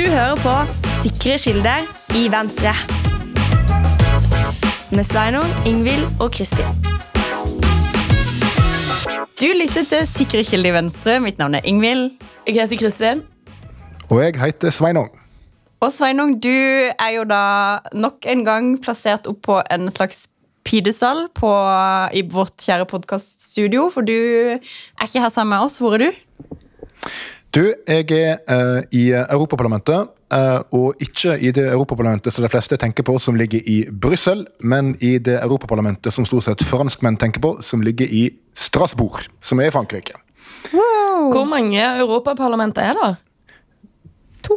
Du hører på Sikre kilder i Venstre. Med Sveinung, Ingvild og Kristin. Du lytter til Sikre kilder i Venstre. Mitt navn er Ingvild. Jeg heter Kristin. Og jeg heter Sveinung. Og Sveinung, du er jo da nok en gang plassert opp på en slags pidestall i vårt kjære podkaststudio. For du er ikke her sammen med oss. Hvor er du? Du, jeg er uh, i Europaparlamentet. uh, og ikke i det Europaparlamentet som de fleste tenker på, som ligger i Brussel, men i det Europaparlamentet som stort sett franskmenn tenker på, som ligger i Strasbourg, som er i Frankrike. Hvor mange europaparlamenter er det?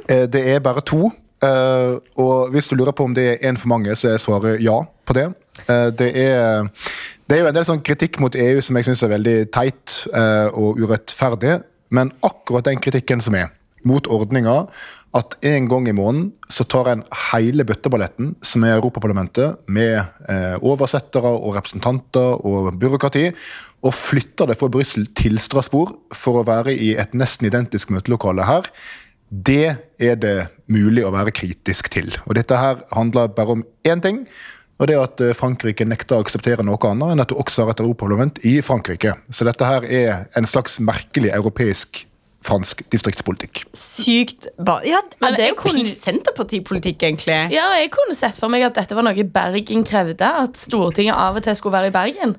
Eh, det er bare to. eh, og hvis du lurer på om det er én for mange, så er svaret ja på det. Eh, det er det er jo en del sånn kritikk mot EU som jeg syns er veldig teit eh, og urettferdig. Men akkurat den kritikken som er mot ordninga, at en gang i måneden så tar en hele bøtteballetten som er Europaparlamentet, med eh, oversettere og representanter og byråkrati, og flytter det fra Brussel til Strasbourg for å være i et nesten identisk møtelokale her, det er det mulig å være kritisk til. Og dette her handler bare om én ting. Og det at eh, Frankrike nekter å akseptere noe annet enn at du også har et europaparlament i Frankrike. Så dette her er en slags merkelig europeisk fransk distriktspolitikk. Sykt ba Ja, men det er jo kunne- senterpartipolitikk, egentlig. Ja, jeg kunne sett for meg at dette var noe Bergen krevde. At Stortinget av og til skulle være i Bergen.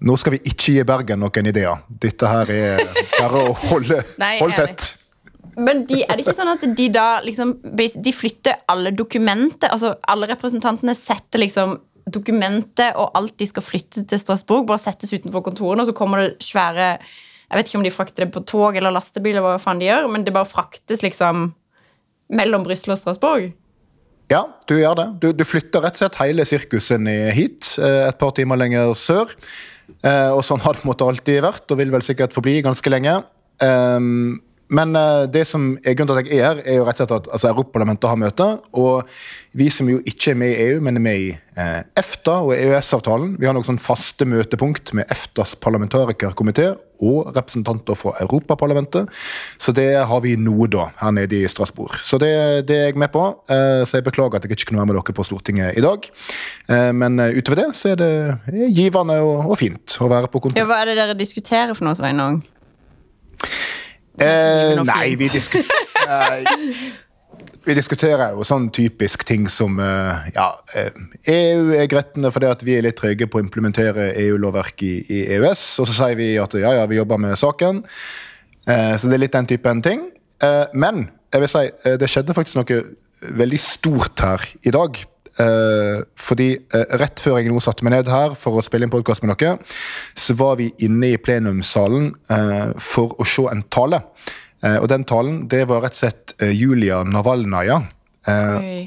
Nå skal vi ikke gi Bergen noen ideer. Dette her er bare å holde, Nei, holde tett. Men de, er det ikke sånn at de da liksom De flytter alle dokumenter Altså alle representantene setter liksom dokumentet og alt de skal flytte til Strasbourg, bare settes utenfor kontorene, og så kommer det svære Jeg vet ikke om de frakter det på tog eller lastebil, eller hva faen de gjør, men det bare fraktes liksom mellom Brussel og Strasbourg. Ja, du gjør det. Du, du flytter rett og slett hele sirkuset ned hit, eh, et par timer lenger sør. Eh, Og sånn har det på en måte alltid vært, og vil vel sikkert forbli ganske lenge. Um, Men uh, det som er grunnen til at jeg er her, er jo rett og slett at altså, Europaparlamentet har møte. Og vi som jo ikke er med i EU, men er med i eh, EFTA og EØS-avtalen, vi har noen sånn faste møtepunkt med EFTAs parlamentarikerkomité og representanter fra Europaparlamentet. Så det har vi nå, da, her nede i Strasbourg. Så det, det er jeg med på. Eh, Så jeg beklager at jeg ikke kunne være med dere på Stortinget i dag. Eh, Men eh, utover det så er det givende og, og fint å være på kontor. Ja, Hva er det dere diskuterer for noe, Sveinung? Eh, nei, vi, disku nei, vi diskuterer jo sånn typisk ting som eh, ja, eh, EU er gretne fordi at vi er litt trege på å implementere EU-lovverk i, i EØS. Og så sier vi at ja, ja, vi jobber med saken. Eh, så det er litt den typen ting. Eh, men jeg vil si, det skjedde faktisk noe veldig stort her i dag. Eh, fordi uh, rett før jeg nå satte meg ned her for å spille inn podkast med dere, så var vi inne i plenumssalen uh, for å se en tale. Og den talen det var rett og slett Julia Navalnaja.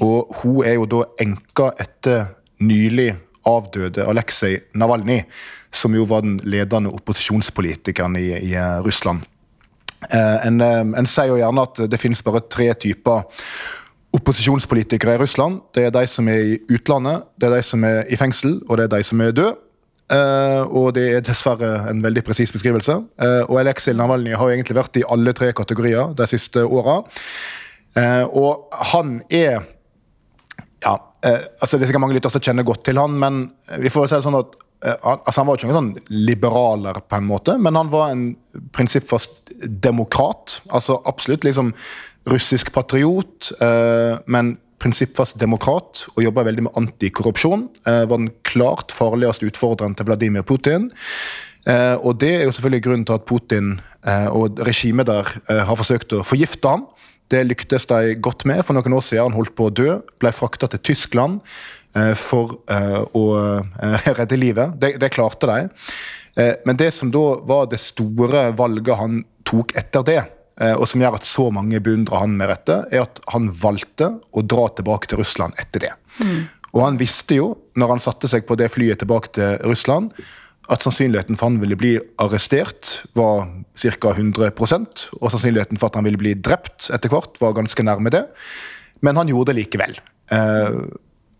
Og hun er jo da enka etter nylig avdøde Aleksej Navalnyj, som jo var den ledende opposisjonspolitikeren i, i Russland. En, en sier jo gjerne at det finnes bare tre typer opposisjonspolitikere i Russland. Det er de som er i utlandet, det er de som er i fengsel, og det er de som er døde. Uh, og det er dessverre en veldig presis beskrivelse. Uh, og Aleksej Navalnyj har jo egentlig vært i alle tre kategorier de siste åra. Uh, og han er ja, altså Det er sikkert mange lyttere som kjenner godt til han, men vi får si det sånn at altså han var ikke noen sånn liberaler, på en måte, men han var en prinsippfast demokrat. altså Absolutt liksom russisk patriot, eh, men prinsippfast demokrat og jobba veldig med antikorrupsjon. Eh, var den klart farligste utfordreren til Vladimir Putin. Eh, og det er jo selvfølgelig grunnen til at Putin og regimet der har forsøkt å forgifte ham. Det lyktes de godt med. For noen år siden han holdt på å dø. Ble frakta til Tyskland for å redde livet. Det, det klarte de. Men det som da var det store valget han tok etter det, og som gjør at så mange beundrer han med rette, er at han valgte å dra tilbake til Russland etter det. Og han visste jo, når han satte seg på det flyet tilbake til Russland, at sannsynligheten for han ville bli arrestert, var ca. 100% og sannsynligheten for at han ville bli drept etter hvert, var ganske nærme det. Men han gjorde det likevel. Eh,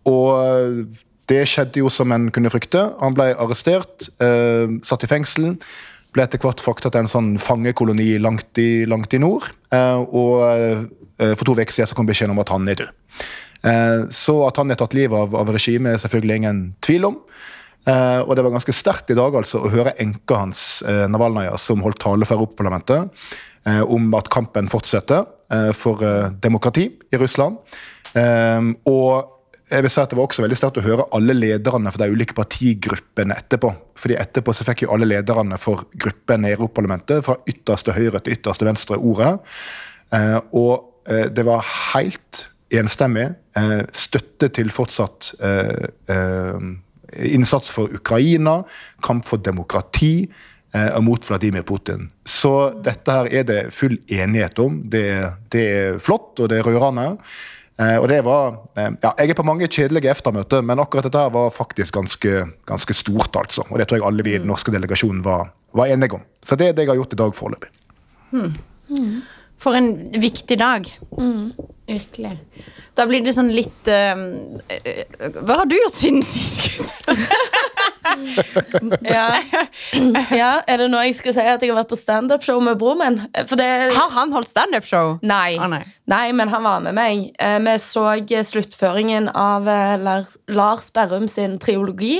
og det skjedde jo som en kunne frykte. Han ble arrestert, eh, satt i fengsel. Ble etter hvert frakta til en sånn fangekoloni langt i, langt i nord. Eh, og eh, for to uker siden så kom beskjeden om at han er død. Eh, så at han er tatt livet av, av regimet, er selvfølgelig ingen tvil om. Eh, og det var ganske sterkt i dag altså, å høre enka hans, eh, Navalnaja, som holdt tale for Europaparlamentet, eh, om at kampen fortsetter for demokrati i Russland. Og jeg vil si at Det var også veldig sterkt å høre alle lederne for de ulike partigruppene etterpå. Fordi Etterpå så fikk jo alle lederne for gruppene i Europaparlamentet fra ytterste høyre til ytterste venstre ordet. Eh, og eh, det var helt enstemmig eh, støtte til fortsatt innsats for Ukraina, kamp for demokrati og mot Vladimir Putin. Så dette her er det full enighet om. Det, det er flott, og det er rørende. Eh, og det var, eh, ja, Jeg er på mange kjedelige EFTA-møter, men akkurat dette her var faktisk ganske, ganske stort. altså. Og det tror jeg alle vi i den norske delegasjonen var, var enige om. Så det er det jeg har gjort i dag foreløpig. For en viktig dag. Virkelig. Da blir det sånn litt eh, Hva har du gjort siden sist? Ja. ja, Er det nå jeg skal si at jeg har vært på standup-show med broren min? Det Har han holdt standup-show? Nei. Ah, nei. nei, men han var med meg. Eh, Vi så sluttføringen av eh, Lars Berrum sin triologi.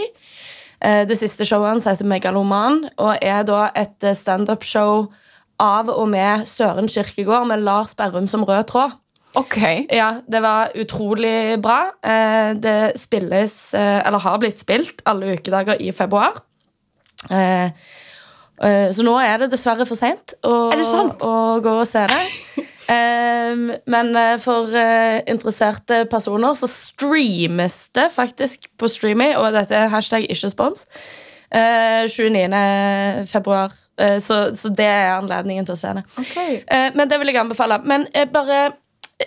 Eh, Det siste showet hans heter Megaloman, og er da et standup-show av og med Søren Kirkegård med Lars Berrum som rød tråd. Ok. Ja, det var utrolig bra. Eh, Det spilles, eh, eller har blitt spilt, alle ukedager i februar. Eh, Så nå er det dessverre for seint å, å gå og se det. Men for interesserte personer så streames det faktisk på Streamy, og dette er hashtag ikke spons. eh, 29. februar. Så, så det er anledningen til å se det. Okay. Men det vil jeg anbefale. Men bare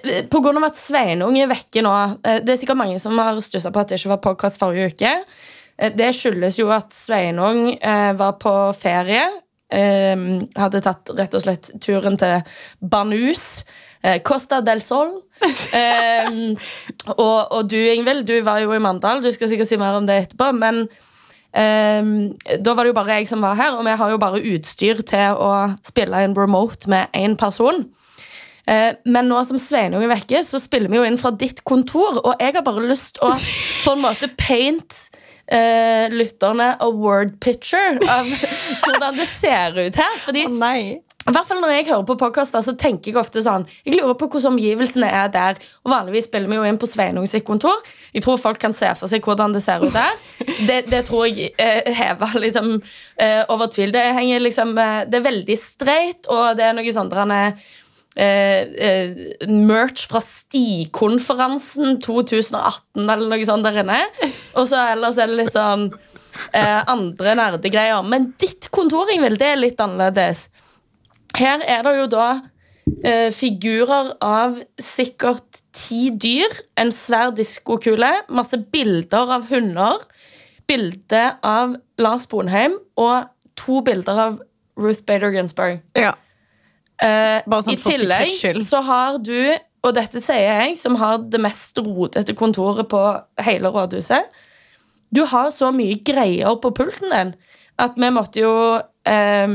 av at Sveinung er vekke nå eh, Det er sikkert mange som har stussa på at det ikke var podkast forrige uke. Eh, Det skyldes jo at Sveinung eh, var på ferie. Hadde tatt rett og slett turen til Banus. Costa del Sol. Og, og du, Ingvild, du var jo i Mandal. Du skal sikkert si mer om det etterpå. Men Um, da var det jo bare jeg som var her, og vi har jo bare utstyr til å spille en remote med én person. Eh, men nå som Sveinung er vekke, så spiller vi jo inn fra ditt kontor. Og jeg har bare lyst å på en måte paint eh, lytterne a word picture av hvordan det ser ut her. Fordi nei. i hvert fall Når jeg hører på podkaster, så tenker jeg ofte sånn Jeg lurer på hvordan omgivelsene er der. Og Vanligvis spiller vi jo inn på Sveinung sitt kontor. Jeg tror folk kan se for seg hvordan det ser ut der. Det, det tror jeg eh, hever liksom eh, over tvil. Det, henger liksom, eh, det er veldig streit, og det er noe sånn der han er, eh, eh, merch fra Stikonferansen 2018 eller noe sånt der inne. Og så ellers er det litt sånn eh, andre nerdegreier. Men ditt kontor, Ingvild, det er litt annerledes. Her er det jo da eh, figurer av sikkert ti dyr, en svær diskokule, masse bilder av hunder, bilde av Lars Bonheim og to bilder av Ruth Bader Ginsburg. Ja. Eh, Bare sånn I tillegg så har du, og dette sier jeg, som har det mest rotete kontoret på hele rådhuset Du har så mye greier på pulten din at vi måtte jo um,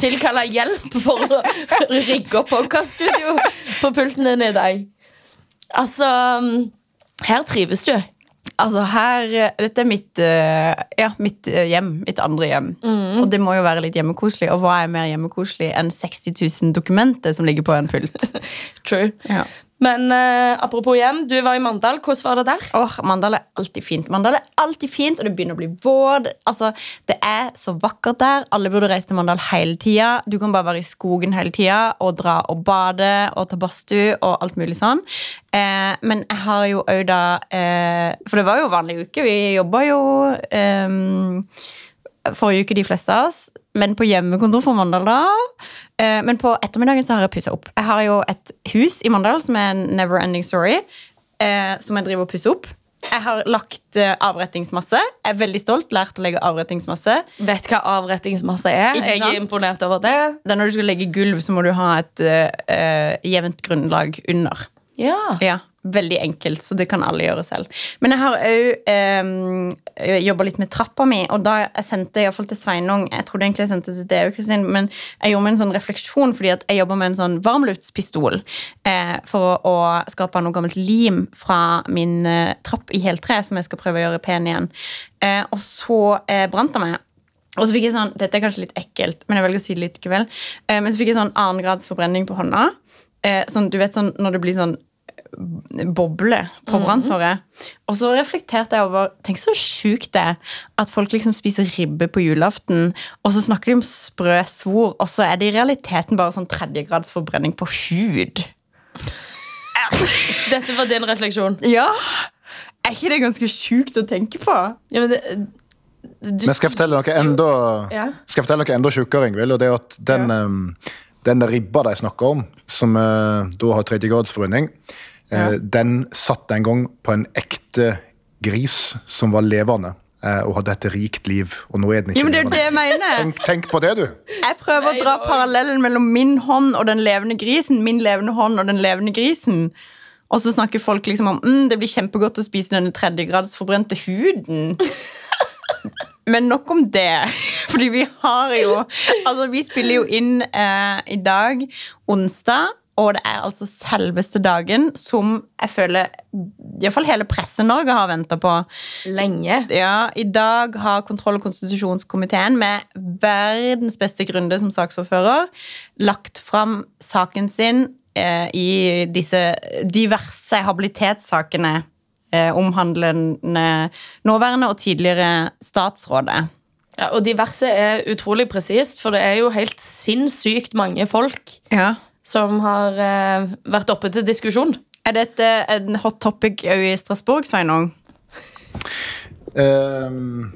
tilkalle hjelp for å rigge opp podkaststudio på pulten din i dag. Altså Her trives du. Altså her, eh, Dette er mitt, eh, ja, mitt eh, hjem. Mitt andre hjem. Og det må jo være litt hjemmekoselig. Og hva er mer hjemmekoselig enn 60 000 dokumenter som ligger på en pult? True. Ja. Men eh, apropos hjem, du var i Mandal. Hvordan var det der? Åh, Mandal er alltid fint. Mandal er alltid fint, og det begynner å bli vår. Altså, Det er så vakkert der. Alle burde reise til Mandal hele tida. Du kan bare være i skogen hele tida og dra og bade og ta badstue og alt mulig sånn. Eh, men jeg har jo òg da eh, For det var jo vanlig uke. Vi jobba jo eh, forrige uke, de fleste av oss. Men på hjemmekontor for Mandal, da. Eh, men på ettermiddagen så har jeg pussa opp. Jeg har jo et hus i Mandal som er en never ending story. Eh, som jeg driver og pusser opp. Jeg har lagt eh, avrettingsmasse. Jeg er veldig stolt. Lært å legge avrettingsmasse. Vet hva avrettingsmasse er? Ikke Jeg sant? er imponert over det. Det er når du skal legge gulv, så må du ha et eh, eh, jevnt grunnlag under. Ja. Ja, veldig enkelt, så det kan alle gjøre selv. Men jeg har òg eh, jobba litt med trappa mi, og da jeg sendte iallfall til Sveinung Jeg trodde egentlig jeg sendte til deg, Kristin, men jeg gjorde meg en sånn refleksjon fordi at jeg jobber med en sånn varmluftspistol eh, for å, å skape noe gammelt lim fra min eh, trapp i heltre, som jeg skal prøve å gjøre pen igjen. Eh, og så eh, brant det meg. Og så fikk jeg sånn, Dette er kanskje litt ekkelt, men jeg velger å si det litt likevel. Eh, men så fikk jeg sånn annengrads forbrenning på hånda. Eh, sånn, du vet sånn når det blir sånn boble på brannsåret. Og så reflekterte jeg over Tenk så sjukt det er at folk liksom spiser ribbe på julaften, og så snakker de om sprø svor, og så er det i realiteten bare sånn tredjegrads forbrenning på hud. Dette var din refleksjon. Ja! Er ikke det ganske sjukt å tenke på? Ja, men det, du Men skal jeg fortelle noe enda Ja. Skal jeg fortelle noe enda sjukere, Ingvild? Og det er at den, em, den ribba de snakker om, som eh, da har tredjegradsforbrenning, eh, den satt en gang på en ekte gris som var levende eh, og hadde et rikt liv. Og nå er den ikke Jo, men det er det jeg mener. Tenk, tenk på det, du. Jeg prøver å dra parallellen mellom min hånd og den levende grisen. Min levende hånd og den levende grisen. Og så snakker folk liksom om mm, det blir kjempegodt å spise denne tredjegradsforbrente huden. Men nok om det. Fordi vi har jo Altså, vi spiller jo inn eh, i dag, onsdag. Og det er altså selveste dagen som jeg føler iallfall hele Presse-Norge har venta på. lenge. Ja, I dag har kontroll- og konstitusjonskomiteen med verdens beste grunde som saksordfører lagt fram saken sin eh, i disse diverse habilitetssakene eh, omhandlende nåværende og tidligere statsrådet. Ja, og diverse er utrolig presist, for det er jo helt sinnssykt mange folk Ja. Som har eh, vært oppe til diskusjon. Er dette en hot topic òg i Strasbourg, Sveinung? Ehm,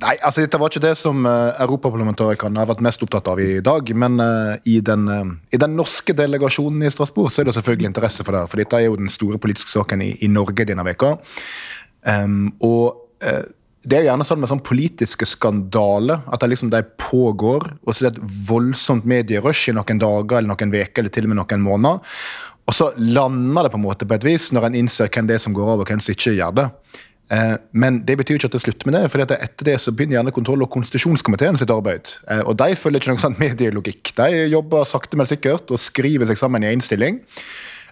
nei, altså dette var ikke det som uh, europaparlamentarikerne har vært mest opptatt av i dag. Men uh, i, den, uh, i den norske delegasjonen i Strasbourg så er det selvfølgelig interesse for det. For dette er jo den store politiske saken i, i Norge denne veka. Um, og eh, det er jo gjerne sånn med sånn politiske skandaler at det liksom de pågår, og så er det et voldsomt medierush i noen dager eller noen uker eller til og med noen måneder. Og så lander det på en måte på et vis når en innser hvem det er som går av og hvem som ikke gjør det. Eh, Men det betyr ikke at det slutter med det, for etter det så begynner gjerne kontroll- og konstitusjonskomiteen sitt arbeid. Eh, Og de følger ikke noen sånn medielogikk. De jobber sakte, men sikkert og skriver seg sammen i innstilling.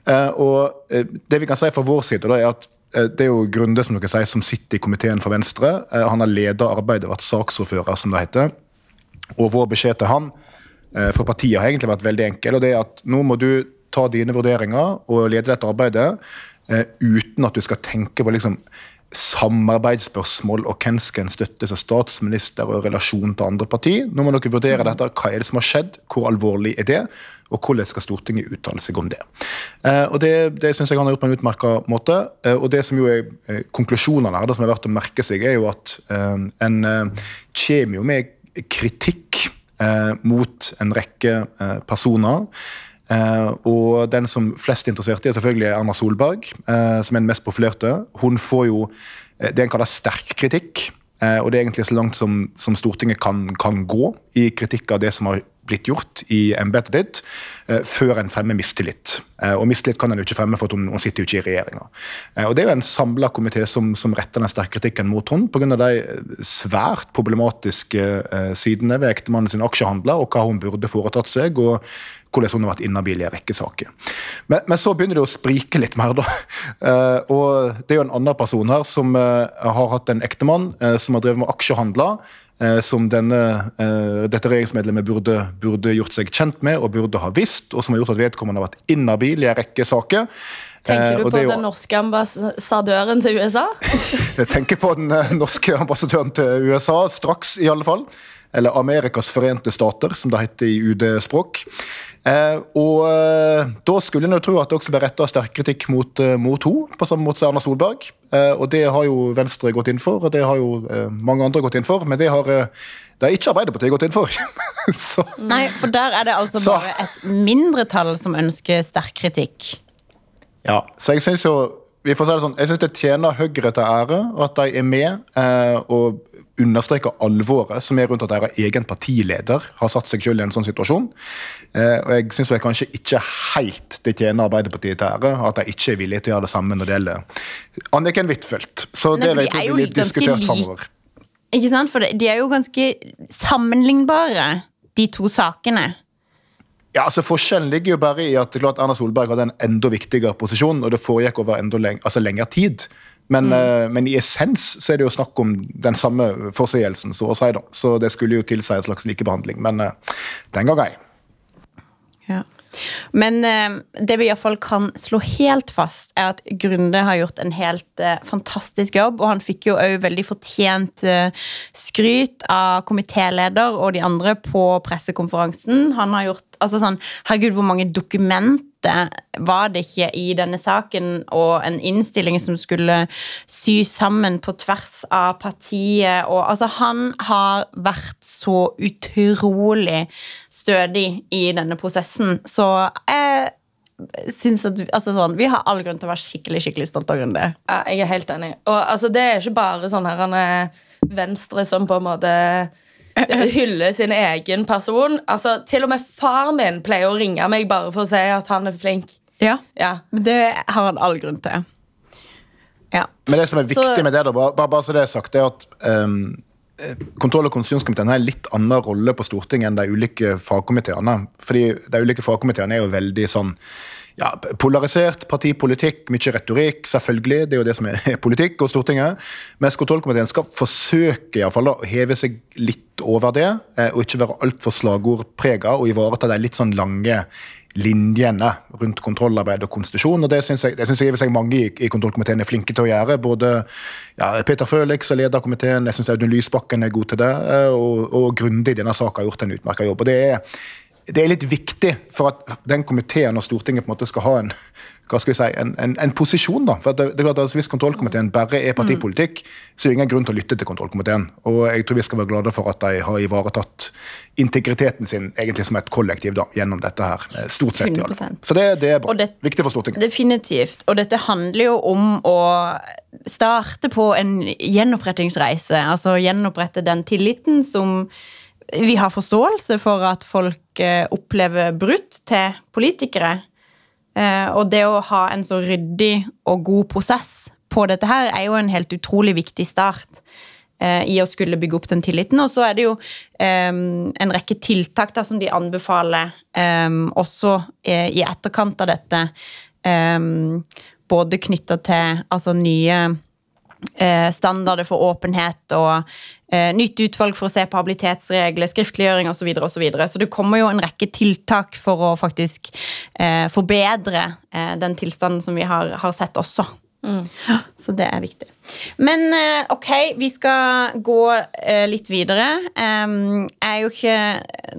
Eh, Og det vi kan si fra vår side, da, er at det er jo Grunde som dere sier, som sitter i komiteen for Venstre. Eh, Han har ledet arbeidet, vært saksordfører, som det heter. Og vår beskjed til han eh, for partiet har egentlig vært veldig enkel. og det er at Nå må du ta dine vurderinger og lede dette arbeidet eh, uten at du skal tenke på liksom samarbeidsspørsmål og hvem skal en støtte som statsminister og relasjon til andre parti. Nå må dere vurdere dette. Hva er det som har skjedd? Hvor alvorlig er det? Og hvordan skal Stortinget uttale seg om det? Eh, og Det, det syns jeg han har gjort på en utmerka måte. Eh, og det som jo er eh, konklusjonene her, det som er verdt å merke seg, er jo at en kommer jo med kritikk mot en rekke personer. Eh, og den som flest er interessert i, er selvfølgelig Erna Solberg, uh, som er den mest profilerte. Hun får jo eh, det en kaller sterk kritikk. Uh, og det er egentlig så langt som, som Stortinget kan, kan gå i kritikk av det som har blitt gjort i embetet ditt, eh, før en fremmer mistillit. Eh, og mistillit kan en jo ikke fremme, for hun, hun sitter jo ikke i regjeringa. Eh, og det er jo en samla komité som, som retter den sterke kritikken mot henne pga. de svært problematiske sidene ved ektemannen sin aksjehandler, og hva hun burde foretatt seg, og hvordan hun har vært inhabil i en rekke saker. Men, men så begynner det å sprike litt mer, da. Og det er jo en annen person her som har hatt en ektemann som har drevet med aksjehandler eh, som denne, eh, dette regjeringsmedlemmet burde, burde gjort seg kjent med og burde ha visst, og som har gjort at vedkommende har vært inhabil i en rekke saker. Eh, Tenker du og på jo- den norske ambassadøren til USA? Jeg tenker på den eh, norske ambassadøren til USA, straks i alle fall. Eller Amerikas forente stater, som det heter i UD-språk. Eh, og eh, da skulle en jo tro at det også ble retta sterk kritikk mot, eh, mot henne, på samme måte som Erna Solberg. Eh, og det har jo Venstre gått inn for, og det har jo eh, mange andre gått inn for. Men det har, eh, det har ikke Arbeiderpartiet gått inn for. Så Nei, for der er det altså Så- bare et mindretall som ønsker sterk kritikk. Ja, så jeg synes jo vi får si det sånn, jeg synes det tjener Høyre til ære at de er med eh, og understreker alvoret som er rundt at deres egen partileder har satt seg selv i en sånn situasjon. Eh, og jeg syns kanskje ikke helt det tjener Arbeiderpartiet til ære at de ikke er villige til å gjøre det samme når det gjelder Anniken Huitfeldt. Så det for de er jo blir diskutert framover. Ikke sant? For de er jo ganske sammenlignbare, de to sakene. Ja, altså Forskjellen ligger jo bare i at klart Erna Solberg hadde en enda viktigere posisjon, og det foregikk over enda leng altså lengre tid. Men, eh, men i essens så er det jo snakk om den samme forseelsen, så å si. da. Så det skulle jo tilsi en slags likebehandling. Men eh, den gang ei. Ja. Men eh, det vi iallfall kan slå helt fast, er at Grunde har gjort en helt fantastisk jobb. Og han fikk jo òg veldig fortjent skryt av komitéleder og de andre på pressekonferansen. Han har gjort altså sånn, Herregud, hvor mange dokumenter var det ikke i denne saken, og en innstilling som skulle sy sammen på tvers av partiet. Og altså, han har vært så utrolig stødig i denne prosessen. Så jeg syns at altså sånn, vi har all grunn til å være skikkelig skikkelig stolt av Grunde. Ja, jeg er helt enig. Og altså, det er ikke bare sånn her han er Venstre som på en måte hyller sin egen person. Altså, Til og med far min pleier å ringe meg bare for å si at han er flink. Ja, Ja. Det har han all grunn til. Ja. Men det som er viktig Så- med det, da, bare, bare, så det er sagt, det er at ehm, eh, Kontroll- og konstitusjonskomiteen har en litt annen rolle på Stortinget enn de ulike fagkomiteene. Fordi de ulike fagkomiteene er jo veldig sånn ja, polarisert partipolitikk, mye retorikk, selvfølgelig. Det er jo det som er politikk og Stortinget. Mens kontrollkomiteen skal forsøke i fall, å heve seg litt over det, eh, og ikke være altfor slagordprega, og ivareta de litt sånn lange linjene rundt kontrollarbeid og konstitusjon. og Det syns jeg, det synes jeg og mange i, i kontrollkomiteen er flinke til å gjøre. Både ja, Peter Følix er leder komiteen, jeg syns Audun Lysbakken er god til det, eh, og, og grundig denne saka har gjort en utmerka jobb. og det er det er litt viktig for at den komiteen og Stortinget på en måte skal ha en, hva skal vi si, en, en, en posisjon. da. For det, det er klart at Hvis kontrollkomiteen bare er partipolitikk, så er det ingen grunn til å lytte til kontrollkomiteen. Og jeg tror vi skal være glade for at de har ivaretatt integriteten sin egentlig som et kollektiv da, gjennom dette her. eh, Stort sett. i alle. 100%. Så det, det er bra. Det- Viktig for Stortinget. Definitivt. Og dette handler jo om å starte på en gjenopprettingsreise. Altså gjenopprette den tilliten som vi har forståelse for at folk eh, opplever brutt til politikere. Eh, og det å ha en så ryddig og god prosess på dette her er jo en helt utrolig viktig start eh, i å skulle bygge opp den tilliten. Og så er det jo en rekke tiltak da, som de anbefaler også i etterkant av dette. Både knytta til altså, nye standarder for åpenhet og nytt utvalg for å se på habilitetsregler, skriftliggjøring osv. Så, videre, og så, videre. så det kommer jo en rekke tiltak for å faktisk eh, forbedre eh, den tilstanden som vi har, har sett også. Ja, så det er viktig. Men eh, ok, vi skal gå eh, litt videre. Jeg er jo ikke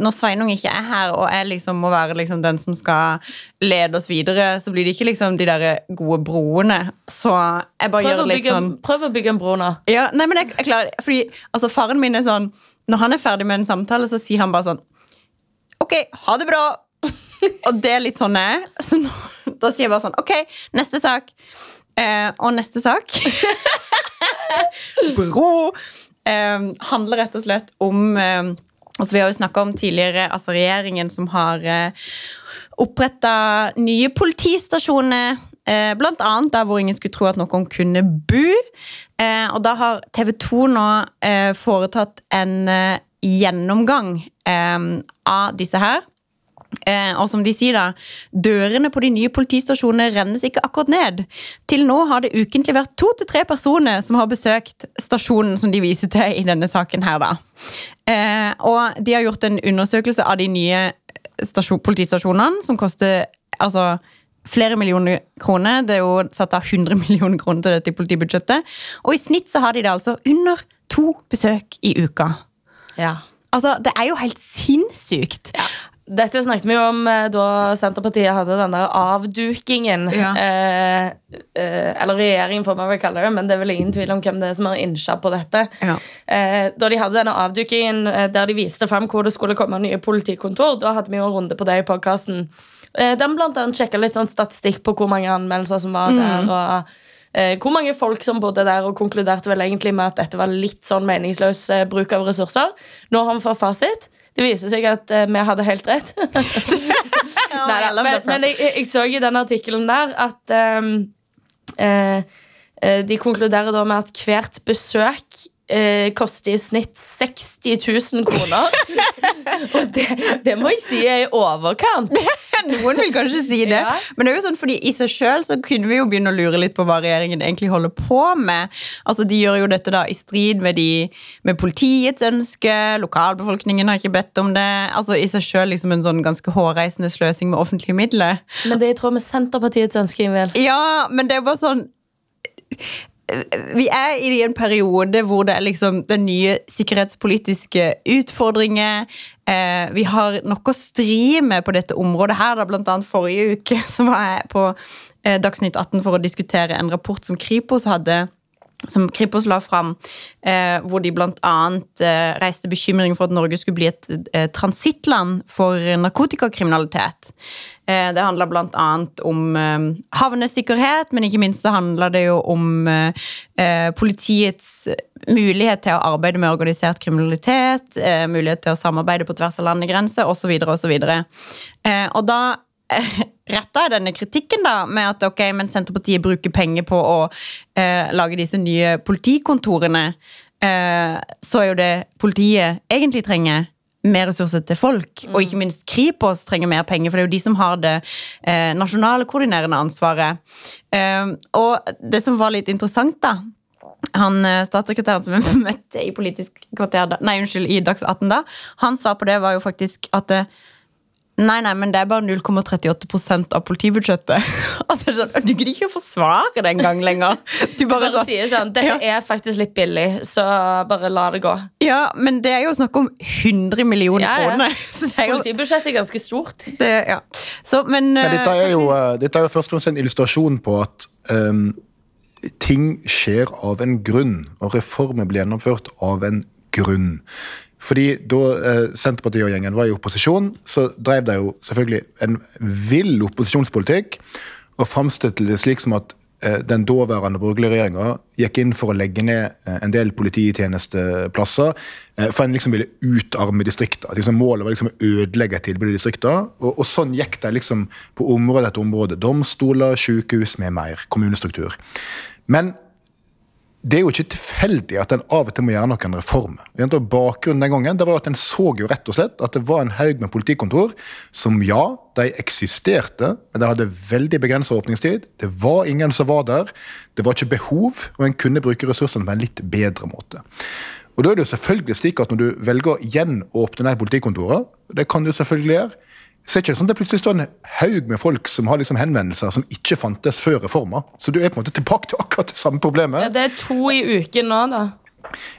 Når Sveinung ikke er her og jeg liksom må være liksom den som skal lede oss videre, så blir det ikke liksom de der gode broene. Så jeg bare Prøv gjør litt bygge, sånn prøv å bygge en bro nå. ja, nei, men jeg, jeg klarer det. Fordi altså, faren min er sånn Når han er ferdig med en samtale, så sier han bare sånn Ok, ha det bra. og det er litt sånn jeg er. Så nå, da sier jeg bare sånn Ok, neste sak. Eh, og neste sak Bro eh, handler rett og slett om eh, Altså, vi har jo snakka om tidligere altså regjeringen som har eh, oppretta nye politistasjoner. Eh, blant annet der hvor ingen skulle tro at noen kunne bo. Eh, og da har TV 2 nå eh, foretatt en eh, gjennomgang eh, av disse her. Eh, og som de sier da, dørene på de nye politistasjonene rennes ikke akkurat ned. Til nå har det ukentlig vært to til tre personer som har besøkt stasjonen som de viser til i denne saken her, da. Eh, og de har gjort en undersøkelse av de nye stasjon, politistasjonene, som koster altså flere millioner kroner. Det er jo satt av 100 millioner kroner til dette i politibudsjettet. Og i snitt så har de det altså under to besøk i uka. Ja. Altså, det er jo helt sinnssykt. Dette snakket vi jo om eh, da Senterpartiet hadde den der avdukingen. Ja. Eh, eh, eller regjeringen, får man vel kalle det, men det er vel ingen tvil om hvem det er som har innsja på dette. Ja. Eh, da de hadde denne avdukingen eh, der de viste fram hvor det skulle komme nye politikontor, da hadde vi jo en runde på det i podkasten. Eh, den blant annet sjekka litt sånn statistikk på hvor mange anmeldelser som var der. og eh, hvor mange folk som bodde der, og konkluderte vel egentlig med at dette var litt sånn meningsløs eh, bruk av ressurser. Nå har vi fått fasit. Det viser seg at eh, vi hadde helt rett. Neida, men men jeg, jeg, jeg så i den artikkelen der at ehm, eh, eh, de konkluderer da med at hvert besøk eh, koster i snitt 60 000 kroner. og det, det må jeg si er i overkant. Noen vil kanskje si det. Ja. Men det er jo sånn, fordi i seg så kunne vi jo begynne å lure litt på hva regjeringen egentlig holder på med. Altså, De gjør jo dette da i strid med, de, med politiets ønske. Lokalbefolkningen har ikke bedt om det. Altså I seg selv liksom en sånn ganske hårreisende sløsing med offentlige midler. Men det er i tråd med Senterpartiets ønske. Ingvild. Ja, men det er bare sånn vi er i en periode hvor det er liksom den nye sikkerhetspolitiske utfordringer. Eh, vi har noe å stri med på dette området her. Da, annet forrige uke så var jeg på eh, Dagsnytt 18 for å diskutere en rapport som Kripos hadde som Kripos la fram, eh, hvor de bl.a. Eh, reiste bekymring for at Norge skulle bli et eh, transittland for narkotikakriminalitet. Eh, det handla bl.a. om eh, havnesikkerhet, men ikke minst så handla det jo om eh, politiets mulighet til å arbeide med organisert kriminalitet, mulighet til å samarbeide på tvers av landegrenser osv. osv. Og da retta jeg denne kritikken da, med at ok, men Senterpartiet bruker penger på å lage disse nye politikontorene, så er jo det politiet egentlig trenger mer ressurser til folk, og ikke minst Kripos trenger mer penger, for det er jo de som har det eh, nasjonale koordinerende ansvaret. Eh, og det som var litt interessant, da han eh, Statssekretæren som vi møtte i Politisk kvarter, nei, unnskyld, i Dags 18 da, hans svar på det var jo faktisk at eh, Nei, nei, men det er bare 0,38% av politibudsjettet. altså, det er sånn, Du gidder ikke å forsvare det engang lenger. Du bare Bare sånn, sier sånn, Dette er faktisk litt billig, så bare la det gå. ja, men det er jo snakk om 100 millioner Ja, ja. kroner. Så det er jo, Politibudsjettet er ganske stort. det, ja. Så, men, Men dette er eh, jo, eh, dette er jo først og fremst en illustrasjon på at um, ting skjer av en grunn, og reformer blir gjennomført av en grunn. Fordi da eh, Senterpartiet og gjengen var i opposisjon, så drev de jo selvfølgelig en vill opposisjonspolitikk, og framstilte det slik som at eh, den daværende borgerlige regjeringa gikk inn for å legge ned eh, en del polititjenesteplasser, eh, for en liksom ville utarme distrikter. Liksom målet var liksom å ødelegge tilbudet tilbud i distriktene. Og, og sånn gikk det liksom på område etter område. Domstoler, sykehus med mer. Kommunestruktur. Men det er jo ikke tilfeldig at en av og til må gjøre noen reformer. Og Bakgrunnen den gangen det var at en så jo rett og slett at det var en haug med politikontor som ja, de eksisterte, men de hadde veldig begrensa åpningstid. Det var ingen som var der. Det var ikke behov, og en kunne bruke ressursene på en litt bedre måte. Og da er det jo selvfølgelig slik at Når du velger å gjenåpne de politikontorene, det kan du selvfølgelig gjøre, så er det ikke sånn at det plutselig står en haug med folk som har liksom henvendelser som ikke fantes før reforma. Så du er på en måte tilbake til akkurat det samme problemet. Ja, det er to i uken nå, da.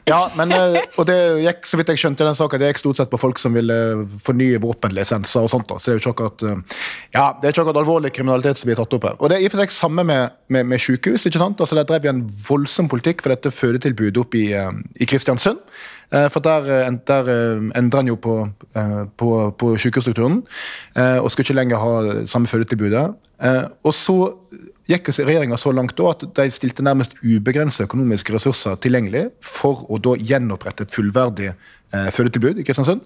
Ja, men, eh, og det gikk, så vidt jeg skjønte den saken, det gikk stort sett på folk som ville fornye våpenlisenser og sånt. da, så det er jo ikke akkurat, eh, ja, det er ikke akkurat alvorlig kriminalitet som blir tatt opp her. Og det er i og for seg samme med, med, med sykehus. ikke sant? Altså Der drev vi en voldsom politikk for dette fødetilbudet oppe i, eh, i Kristiansund. For der, der endra en jo på, på, på sykehusstrukturen, eh, og skulle ikke lenger ha samme fødetilbudet. Og så gikk regjeringa så langt da at de stilte nærmest ubegrensede økonomiske ressurser tilgjengelig for å da gjenopprette et fullverdig eh, fødetilbud i Kristiansund.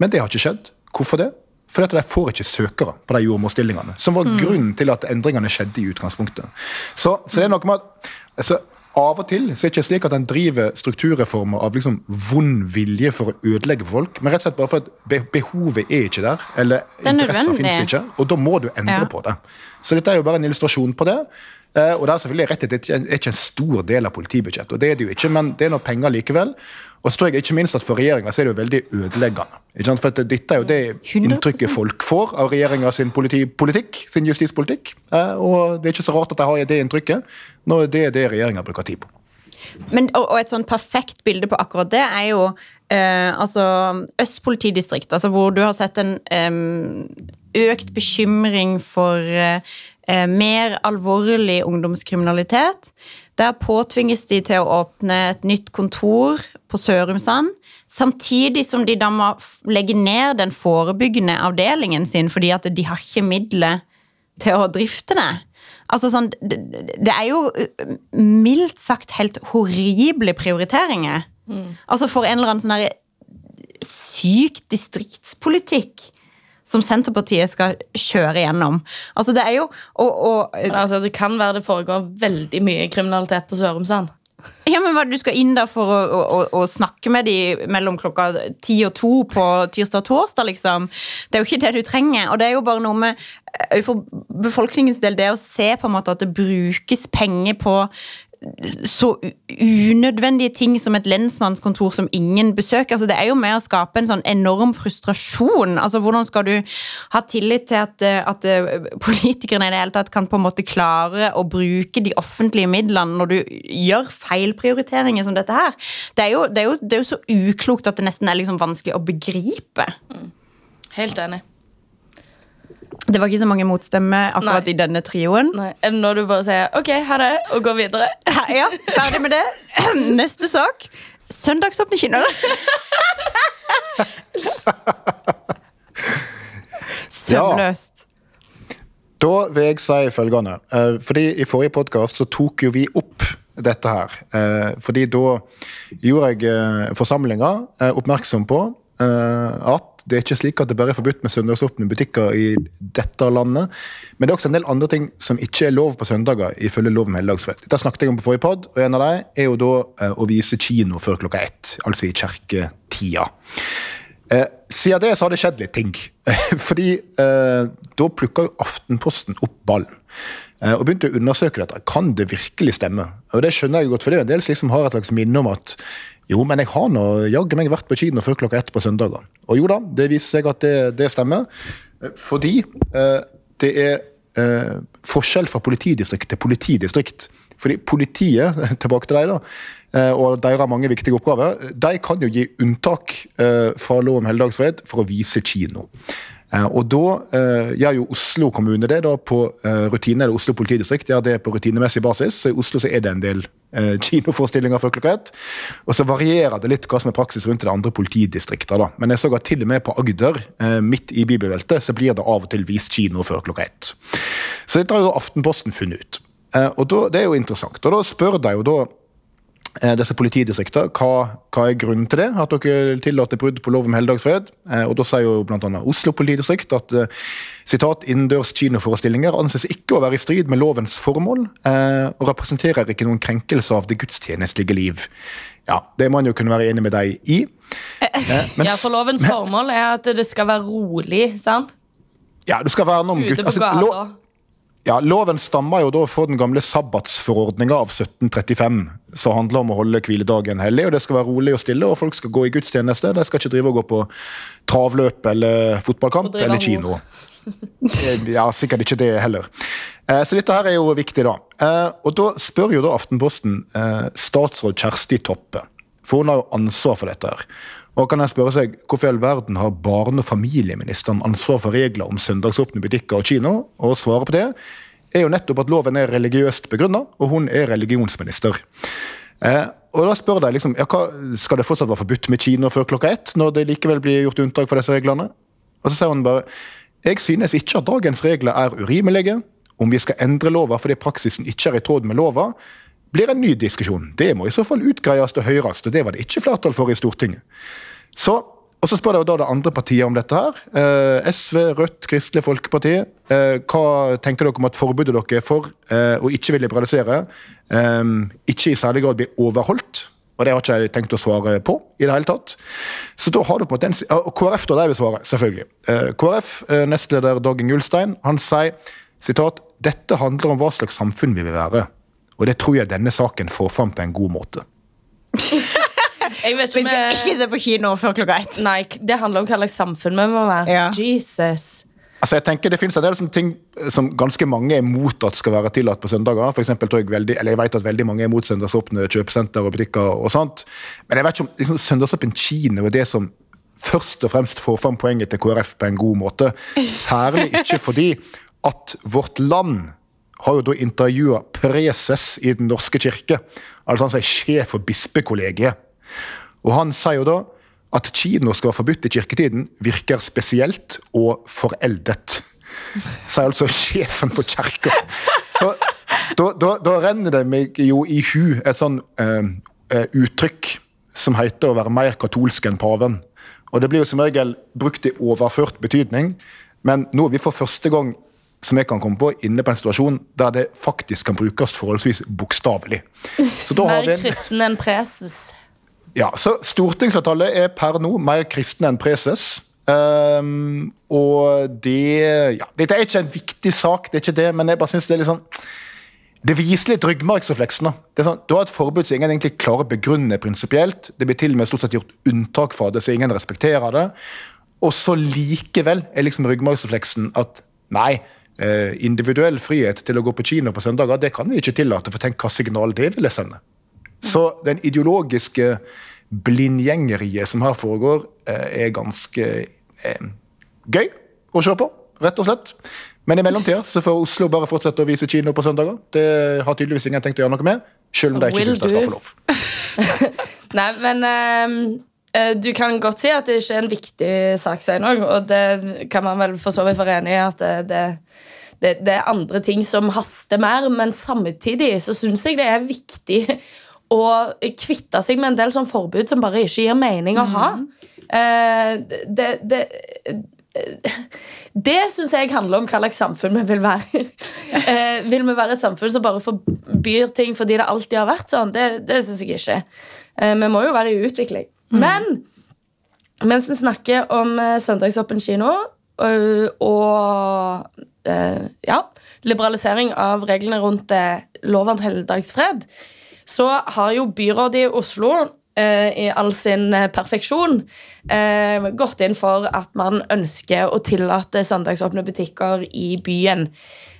Men det har ikke skjedd. Hvorfor det? Fordi at de får ikke søkere på de jordmorstillingene. Som var grunnen til at endringene skjedde i utgangspunktet. Så, så det er noe med at altså, Av og til så er det ikke slik at en driver strukturreformer av liksom vond vilje for å ødelegge folk, men rett og slett bare for at behovet er ikke der. Eller er interesser finnes ikke, og da må du endre Ja. på det. Så dette er jo bare en illustrasjon på det. Eh, og det er selvfølgelig rett at det er ikke en stor del av politibudsjettet, og det er det jo ikke, men det er noe penger likevel. Og så tror jeg ikke minst at for regjeringa er det jo veldig ødeleggende. For dette er jo det inntrykket folk får av regjeringa sin politipolitikk, sin justispolitikk. Eh, og det er ikke så rart at de har det inntrykket, når det er det regjeringa bruker tid på. Men, og, og et sånn perfekt bilde på akkurat det er jo eh, altså Øst politidistrikt, altså hvor du har sett en eh, økt bekymring for eh, mer alvorlig ungdomskriminalitet. Der påtvinges de til å åpne et nytt kontor på Sørumsand, samtidig som de da må legge ned den forebyggende avdelingen sin fordi at de har ikke midler til å drifte det. Altså sånn, det, det er jo eh, mildt sagt helt horrible prioriteringer. Altså for en eller annen sånn der syk distriktspolitikk som Senterpartiet skal kjøre gjennom. Altså det er jo og, og, altså, det kan være det foregår veldig mye kriminalitet på Sørumsand. Ja, men hva, Du skal inn der for å, å, å snakke med de mellom klokka ti og to på tirsdag og torsdag, liksom. Det er jo ikke det du trenger. Og det er jo bare noe med For befolkningens del, det å se på en måte at det brukes penger på så unødvendige ting som et lensmannskontor som ingen besøker. Altså, det er jo med å skape en sånn enorm frustrasjon. Altså, Hvordan skal du ha tillit til at, eh, at eh, politikerne i det hele tatt kan på en måte klare å bruke de offentlige midlene når du gjør feilprioriteringer som dette her? Det er jo, det er jo, det er jo så uklokt at det nesten er liksom vanskelig å begripe. Helt enig. Det var ikke så mange motstemmer akkurat Nei. i denne trioen. Nei, er det når du bare sier OK, ha det, og går videre? Ja, ferdig med det. Neste sak. Søndagsåpne kinoer. Søvnløst. Da vil jeg si følgende. eh, Fordi I forrige podkast tok jo vi opp dette her. Eh, Fordi da gjorde jeg eh, forsamlinga oppmerksom på eh, det er ikke slik at det bare er forbudt med søndagsåpne butikker i dette landet. Men det er også en del andre ting som ikke er lov på søndager, ifølge lov om helligdagsfred. Dette snakket jeg om på forrige pod, og en av dem er jo da eh, å vise kino før klokka ett. Altså i kjerketida. Eh, siden det så har det skjedd litt ting. Fordi eh, da plukka jo Aftenposten opp ballen. Eh, og begynte å undersøke dette. Kan det virkelig stemme? Og det skjønner jeg godt, for det er en del som har et slags minne om at jo, men jeg har nå jaggu meg vært på kino før klokka ett på søndager. Og jo da, det viser seg at det, det stemmer. Eh, Fordi eh, det er forskjell fra politidistrikt til politidistrikt. Fordi politiet, tilbake til deg da, eh, og deres mange viktige oppgaver, de kan jo gi unntak eh, fra lov om helligdagsfred for å vise kino. Eh, Og da gjør jo Oslo kommune det da på rutine, eller Oslo politidistrikt gjør det på rutinemessig basis. Så I Oslo så er det en del kinoforestillinger før klokka ett. Og så varierer det litt hva som er praksis rundt i de andre politidistriktene. Men jeg så at til og med på Agder, midt i bibelbeltet, så blir det av og til vist kino før klokka ett. Så dette har jo Aftenposten funnet ut. Eh, Og da, Det er jo interessant. Og da spør de jo da eh, disse politidistriktene, hva, hva er grunnen til det? At dere tillater brudd på lov om helligdagsfred? Eh, og da sier jo bl.a. Oslo politidistrikt at sitat, innendørs kinoforestillinger anses ikke å være i strid med lovens formål, og representerer ikke noen krenkelse av det gudstjenestlige liv. Ja, det må en jo kunne være enig med deg i. Men Ja, for lovens formål er at det skal være rolig, sant? ja, du skal verne om Gud. altså. Ja, Loven stammer jo da fra den gamle sabbatsforordninga av 1735, som handler om å holde hviledagen hellig. og Det skal være rolig og stille, og folk skal gå i gudstjeneste. De skal ikke drive og gå på travløp eller fotballkamp eller kino. Eh, Ja, sikkert ikke det heller. Eh, Så dette her er jo viktig, da. Eh, Og da spør jo da Aftenposten statsråd Kjersti Toppe, for hun har jo ansvar for dette her. Og kan jeg spørre seg, Hvorfor i all verden har barne- og familieministeren ansvar for regler om søndagsåpne butikker og kino? Og svaret på det er jo nettopp at loven er religiøst begrunna, og hun er religionsminister. Eh, og da spør de liksom, ja, hva, Skal det fortsatt være forbudt med kino før klokka ett, når det likevel blir gjort unntak for disse reglene? Og så sier hun bare jeg synes ikke at dagens regler er urimelige. Om vi skal endre lova fordi praksisen ikke er i tråd med lova, blir en ny diskusjon. Det må i så fall utgreies og høres, og det var det ikke flertall for i Stortinget. Så, og så spør jeg da det andre partiet om dette her. Eh, SV, Rødt, Kristelig Folkeparti. Eh, hva tenker dere om at forbudet dere er for eh, å ikke vil liberalisere, eh, ikke i særlig grad blir overholdt? Og det har ikke jeg tenkt å svare på i det hele tatt. Så da har du på en måte en, og KrF da, de vil svare, selvfølgelig. Eh, KrF, eh, nestleder Dag Inge han sier sitat, dette handler om hva slags samfunn vi vil være. Og det tror jeg denne saken får fram på en god måte. Jeg vet Vi skal jeg... ikke se på kino før klokka ett. Nei, det handler om hva slags samfunn vi må være. Ja. Jesus. Altså jeg tenker Det finnes en del sånne ting som ganske mange er mot at skal være tillatt på søndager. For eksempel, tror jeg, veldig, eller jeg vet at veldig mange er mot søndagsåpne kjøpesenter og butikker. og sånt. Men jeg vet ikke om liksom, søndagsåpen kino er det som først og fremst får fram poenget til KrF på en god måte. Særlig ikke fordi at Vårt Land har jo da intervjua preses i Den norske kirke. Altså han sier sjef for bispekollegiet. Og han sier jo da at kino skal være forbudt i kirketiden, virker spesielt og foreldet. Sier altså sjefen for kirka. Så da, da, da renner det meg jo i hu et sånn eh, uttrykk som heter å være mer katolsk enn paven. Og det blir jo som regel brukt i overført betydning, men nå er vi for første gang som jeg kan komme på, inne på en situasjon der det faktisk kan brukes forholdsvis bokstavelig. Mer en kristen enn preses. ja, så Stortingsflertallet er per nå mer kristne enn preses. Um, og det ja, Dette er ikke en viktig sak, det er ikke det, men jeg bare synes det er litt sånn det viser litt ryggmargsrefleksen. Det sånn, Du har et forbud som ingen egentlig klarer å begrunne prinsipielt. Det blir til og med stort sett gjort unntak fra det, så ingen respekterer det. Og så likevel er liksom ryggmargsrefleksen at nei, individuell frihet til å gå på kino på søndager, det kan vi ikke tillate, for tenk hva signal det ville sende. Så den ideologiske blindgjengeriet som her foregår, eh, er ganske eh, gøy å se på, rett og slett. Men i mellomtida så får Oslo bare fortsette å vise kino på søndager. Det har tydeligvis ingen tenkt å gjøre noe med, selv om de ikke syns de skal få lov. Nei, men eh, du kan godt si at det ikke er en viktig sak, og det kan man vel for så vidt være enig i at det, det, det, er andre ting som haster mer, men samtidig så syns jeg det er viktig å kvitte seg med en del sånn forbud som bare ikke gir mening å ha. Eh, det, det, det syns jeg handler om hva slags samfunn vi vil være. Eh, vil vi være et samfunn som bare forbyr ting fordi det alltid har vært sånn? Det, det syns jeg ikke. Eh, vi må jo være i utvikling. Men mens vi snakker om eh, søndagsåpen kino og eh, ja, liberalisering av reglene rundt eh, lov om helligdagsfred, så har jo byrådet i Oslo i all sin eh, perfeksjon eh, gått inn for at man ønsker å tillate søndagsåpne butikker i byen.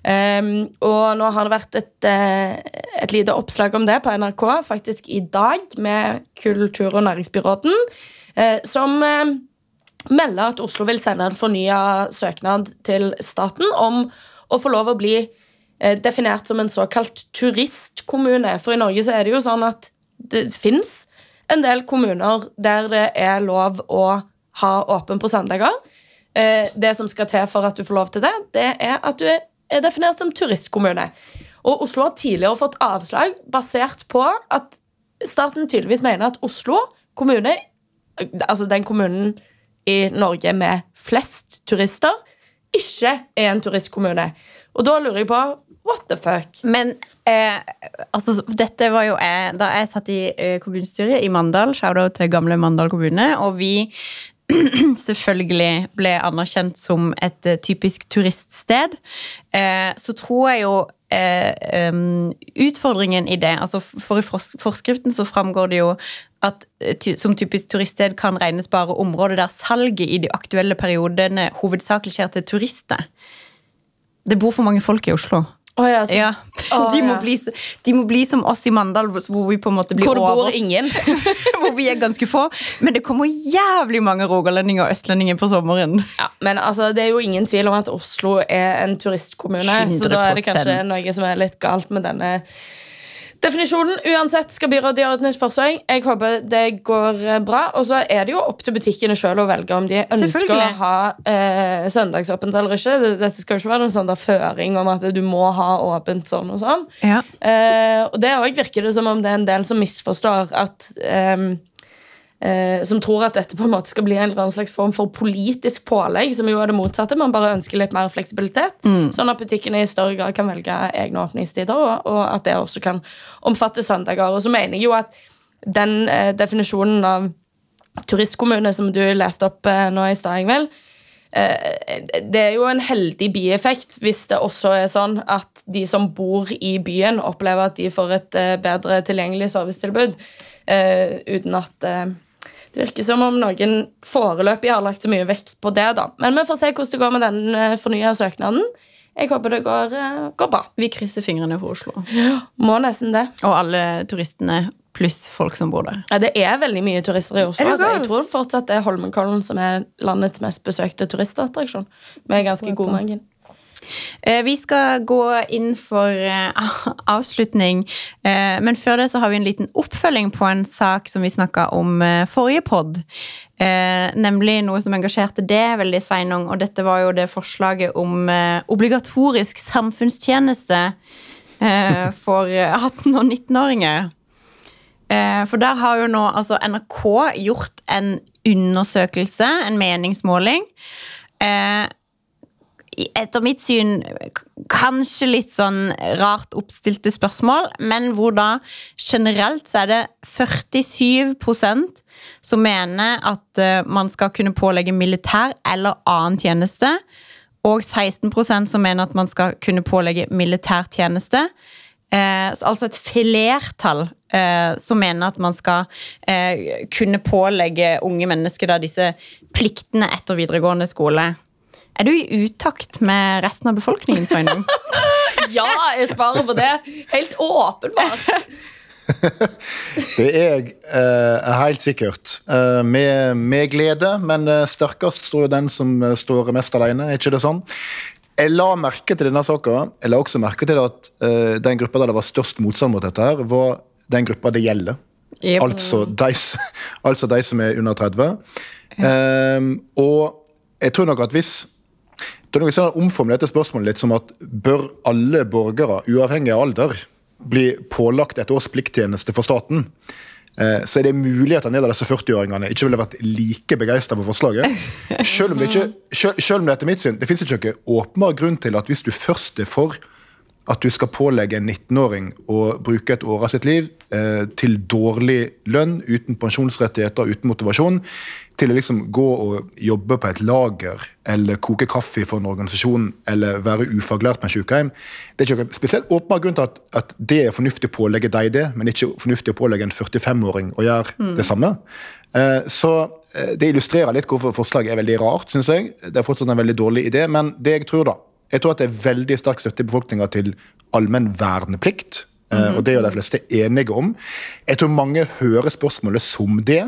Um, og nå har det vært et, eh, et lite oppslag om det på NRK faktisk i dag med kultur- og næringsbyråden, eh, som eh, melder at Oslo vil sende en fornya søknad til staten om å få lov å bli eh, definert som en såkalt turistkommune. For i Norge så er det jo sånn at det fins en del kommuner der det er lov å ha åpen på søndager. Eh, det som skal til for at du får lov til det, det er at du er definert som turistkommune. Og Oslo har tidligere fått avslag basert på at staten tydeligvis mener at Oslo kommune, altså den kommunen i Norge med flest turister, ikke er en turistkommune. Og da lurer jeg på what the fuck? Men eh, altså, dette var jo jeg, da jeg satt i eh, kommunestyret i Mandal, shout-out til gamle Mandal kommune, og vi selvfølgelig ble anerkjent som et eh, typisk turiststed, eh, så tror jeg jo eh, um, utfordringen i det altså For i fors forskriften så framgår det jo at eh, ty som typisk turiststed kan regnes bare områder der salget i de aktuelle periodene hovedsakelig skjer til turister. Det bor for mange folk i Oslo. Å ja, så, Ja, Oh, de, må ja. bli, de må bli som oss i Mandal, hvor vi på en måte blir hvor det bor over- ingen. hvor vi er ganske få. Men det kommer jævlig mange rogalendinger og østlendinger på sommeren. Ja, men altså, det er jo ingen tvil om at Oslo er en turistkommune. Så da er det kanskje noe som er litt galt med denne definisjonen. Uansett skal byrådet gjøre et nytt forsøk. Jeg håper det går eh, bra. Og så er det jo opp til butikkene sjøl å velge om de ønsker å ha eh, søndagsåpent eller ikke. Dette skal jo ikke være en sånn føring om at du må ha åpent sånn og sånn. Ja. Eh, og det òg virker det som om det er en del som misforstår at ehm, eh, Som tror at dette på en måte skal bli en eller annen slags form for politisk pålegg, som jo er det motsatte. Man bare ønsker litt mer fleksibilitet, sånn at butikkene i større grad kan velge egne åpningstider, og, og at det også kan omfatte søndager. Og så mener jeg jo at den eh, definisjonen av turistkommune som du leste opp eh, nå i stad, Ingvild, Eh, det er jo en heldig bieffekt hvis det også er sånn at de som bor i byen, opplever at de får et eh, bedre tilgjengelig servicetilbud, eh, uten at det virker som om noen foreløpig har lagt så mye vekt på det. da. Men vi får se hvordan det går med den eh, fornya søknaden. Jeg håper det går, eh, går bra. Vi krysser fingrene for Oslo. Må nesten det. Og alle turistene pluss folk som bor der. Ja, Det er veldig mye turister i Oslo. Altså. Jeg tror fortsatt det er Holmenkollen som er landets mest besøkte turistattraksjon. Med ganske god margin. Eh, Vi skal gå inn for eh, avslutning, eh, men før det så har vi en liten oppfølging på en sak som vi snakka om forrige pod. Nemlig noe som engasjerte det veldig, Sveinung, og dette var jo det forslaget om obligatorisk samfunnstjeneste for 18- og 19-åringer. Eh, for der har jo nå altså NRK gjort en undersøkelse, en meningsmåling. Etter mitt syn kanskje litt sånn rart oppstilte spørsmål, men hvor da generelt så er det 47% som mener at eh, man skal kunne pålegge militær eller annen tjeneste, og 16% som mener at man skal kunne pålegge militær tjeneste. Eh, altså et flertall eh, som mener at man skal eh, kunne pålegge unge mennesker da, disse pliktene etter videregående skole. Er du i utakt med resten av befolkningen, Sveinung? Ja, jeg svarer på det. Helt åpenbart. Det er jeg eh, helt sikkert. Eh, med, med glede, men eh, sterkest står jo den som eh, står mest alene, er ikke det sånn? Jeg la merke til denne saka. Jeg la også merke til at eh, den gruppa der det var størst motstand mot dette, her, var den gruppa det gjelder. Yep. Altså, de, altså de som er under 30. Eh, og jeg tror nok at hvis det er noe sånn omformulert dette spørsmålet litt som at bør alle borgere, uavhengig av alder, bli pålagt et års plikttjeneste for staten? Eh, Så er det mulig at en del av disse 40-åringene ikke ville vært like begeistra for forslaget. Selv om det ikke, selv, selv om det etter mitt syn det finnes ikke noen åpenbar grunn til at hvis du først er for at du skal pålegge en 19-åring å bruke et år av sitt liv eh, til dårlig lønn, uten pensjonsrettigheter, uten motivasjon, til å liksom gå og jobbe på et lager eller koke kaffe for en organisasjon eller være ufaglært på en sykehjem. Det er ikke en spesielt åpenbar grunn til at, at det er fornuftig å pålegge deg det, men ikke fornuftig å pålegge en 45-åring å gjøre det samme. Eh, så eh, det illustrerer litt hvorfor forslaget er veldig rart, syns jeg. Det er fortsatt en veldig dårlig idé, men det jeg tror da, jeg tror at det er veldig sterk støtte i befolkninga til allmenn verneplikt. Mm. Og det er jo de fleste enige om. Jeg tror mange hører spørsmålet som det.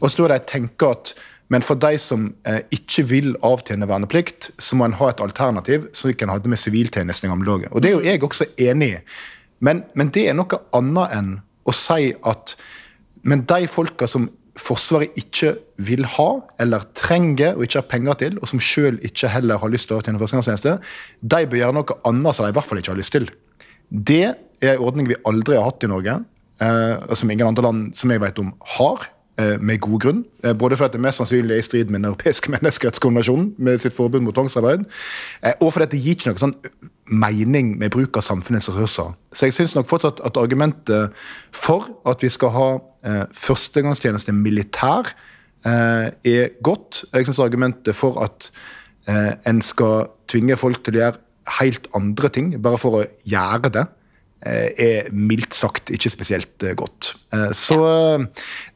Og så tror jeg de tenker at men for de som eh, ikke vil avtjene verneplikt, så må en ha et alternativ, som en hadde med siviltjenesten i gamle dager. Og det er jo jeg også enig i. Men, men det er noe annet enn å si at men de folka som Forsvaret ikke vil ha, eller trenger og ikke har penger til, og som sjøl ikke heller har lyst til å tjene førstegangstjeneste, de bør gjøre noe annet som de i hvert fall ikke har lyst til. Det er en ordning vi aldri har hatt i Norge, eh, og som ingen andre land som jeg vet om har. eh, Med god grunn. Eh, Både fordi det mest sannsynlig er i strid med Den europeiske menneskerettskonvensjonen med sitt forbud mot tvangsarbeid, og fordi det gir ikke noe sånn mening med bruk av samfunnets ressurser. Så jeg syns nok fortsatt at argumentet for at vi skal ha eh, førstegangstjeneste militær, eh, er godt. Jeg syns argumentet for at eh, en skal tvinge folk til å gjøre helt andre ting bare for å gjøre det, er mildt sagt ikke spesielt eh, godt. Eh, Så eh,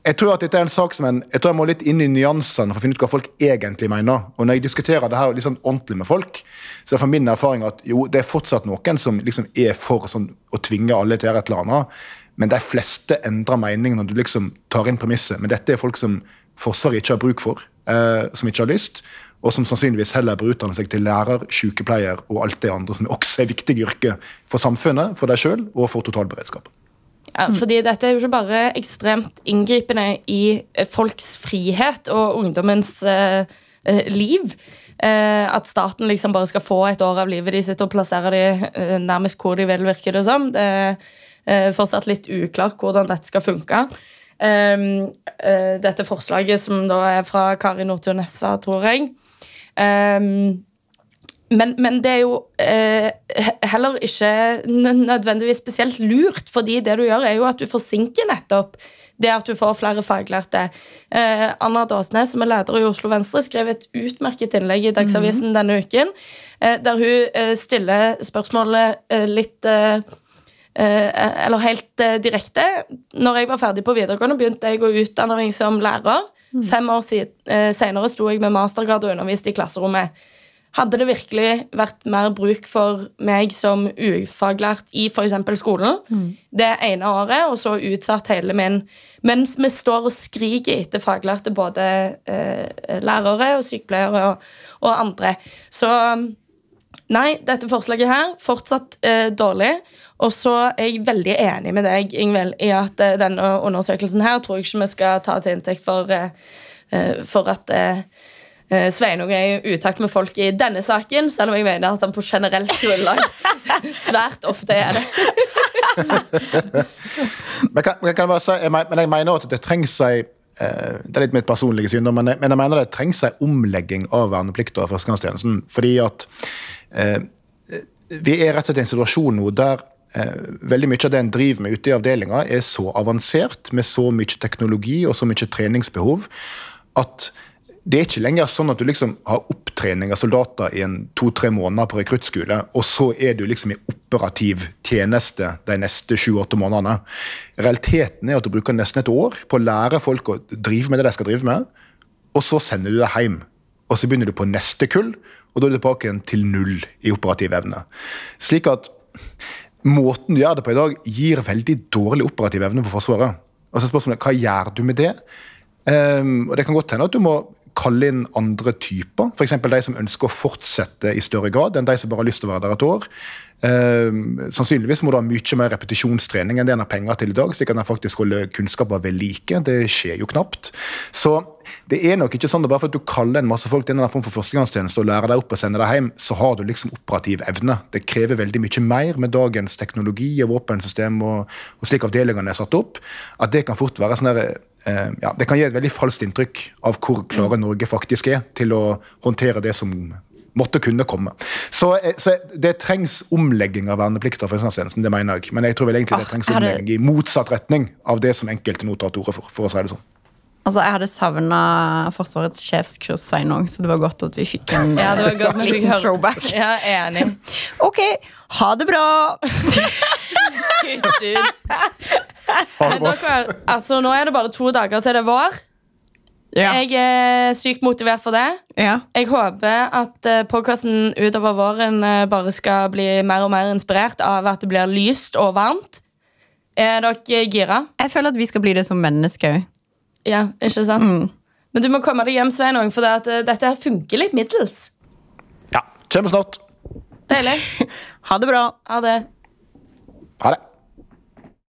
jeg tror at dette er en sak som en, jeg tror jeg må litt inn i nyansene for å finne ut hva folk egentlig mener. Og når jeg diskuterer det her liksom ordentlig med folk, så er det min erfaring at jo, det er fortsatt noen som liksom er for sånn, å tvinge alle til å gjøre et eller annet, men de fleste endrer mening når du liksom tar inn premisset. Men dette er folk som Forsvaret ikke har bruk for, eh, som ikke har lyst, og som sannsynligvis heller bør utdanne seg til lærer, sykepleier og alt det andre som også er viktige yrker for samfunnet, for deg sjøl og for totalberedskapen. Ja, fordi dette er jo ikke bare ekstremt inngripende i eh, folks frihet og ungdommens eh, eh, liv. Eh, at staten liksom bare skal få et år av livet de sitter og plasserer de eh, nærmest hvor de vil, virker det som. Det er eh, fortsatt litt uklart hvordan dette skal funke. Um, uh, dette forslaget som da er fra Kari Nordtun Nessa, tror jeg. Um, men, men det er jo eh, heller ikke nødvendigvis spesielt lurt, fordi det du gjør, er jo at du forsinker nettopp det at du får flere faglærte. Eh, Anna Dåsnes, som er leder i Oslo Venstre, skrev et utmerket innlegg i Dagsavisen denne uken, der hun stiller spørsmålet litt Eller helt eh, direkte. Når jeg var ferdig på videregående, begynte jeg å utdanne meg som lærer. Fem år eh, senere sto jeg med mastergrad og underviste i klasserommet. Hadde det virkelig vært mer bruk for meg som ufaglært i f.eks. skolen det ene året, og så utsatt hele min Mens vi står og skriker etter faglærte, både eh, lærere og sykepleiere og, og andre. Så Nei, dette forslaget her fortsatt eh, dårlig. Og så er jeg veldig enig med deg, Ingvild, i at eh, denne undersøkelsen her tror jeg ikke vi skal ta til inntekt for, eh, eh, for at eh, eh, Sveinung er i utakt med folk i denne saken, selv om jeg mener at han på generelt grunnlag Svært ofte er det. Men, kan, kan jeg bare si, jeg, men jeg mener at det trengs ei det er litt mitt personlige syn, men jeg, men jeg mener det trengs en omlegging av verneplikta og førstegangstjenesten. Fordi at eh, vi er rett og slett i en situasjon nå der eh, veldig mye av det en driver med ute i avdelinga, er så avansert, med så mye teknologi og så mye treningsbehov, at det er ikke lenger sånn at du liksom har opptrening av soldater i en to-tre måneder på rekruttskole, og så er du liksom i operativ tjeneste de neste sju-åtte månedene. Realiteten er at du bruker nesten et år på å lære folk å drive med det de skal drive med, og så sender du det hjem. Og så begynner du på neste kull, og da er du tilbake igjen til null i operativ evne. Slik at måten du gjør det på i dag, gir veldig dårlig operativ evne for Forsvaret. Og så er spørsmålet, Hva gjør du med det? Um, og Det kan godt hende at du må kalle inn andre typer, f.eks. de som ønsker å fortsette i større grad enn de som bare har lyst til å være der et år. Eh, sannsynligvis må du ha mye mer repetisjonstrening enn det en har penger til i dag, slik at en faktisk holder kunnskaper ved like. Det skjer jo knapt. Så det er nok ikke sånn at bare for at du kaller en masse folk til en form for førstegangstjeneste og lærer deg opp og sender deg hjem, så har du liksom operativ evne. Det krever veldig mye mer med dagens teknologi og våpensystem og, og slik avdelingene er satt opp, at det kan fort være sånn der ja, det kan gi et veldig falskt inntrykk av hvor klare Norge faktisk er til å håndtere det som måtte kunne komme. Så, eh, så det trengs omlegging av verneplikta for førstegangstjenesten, det mener jeg. Men jeg tror vel egentlig det trengs omlegging i motsatt retning av det som enkelte nå tar til orde for. for å si det sånn. Altså, Jeg hadde savna Forsvarets sjefskurs Sveinung, så det var godt at vi fikk en ja, det var godt høre. throwback. Ja, enig. Ok, ha det bra! Kutt ut. Men dere, altså, nå er det bare to dager til det er vår. Ja. Jeg er sykt motivert for det. ja. Jeg håper at uh, podkasten utover våren eh, bare skal bli mer og mer inspirert av at det blir lyst og varmt. Er dere gira? Jeg føler at vi skal bli det som mennesker òg. Ja, ikke sant? Men du må komme deg hjem, Svein, for det at, uh, dette her funker litt middels. Ja, kommer snart. Deilig. Ha det bra. Ha det. Ha det.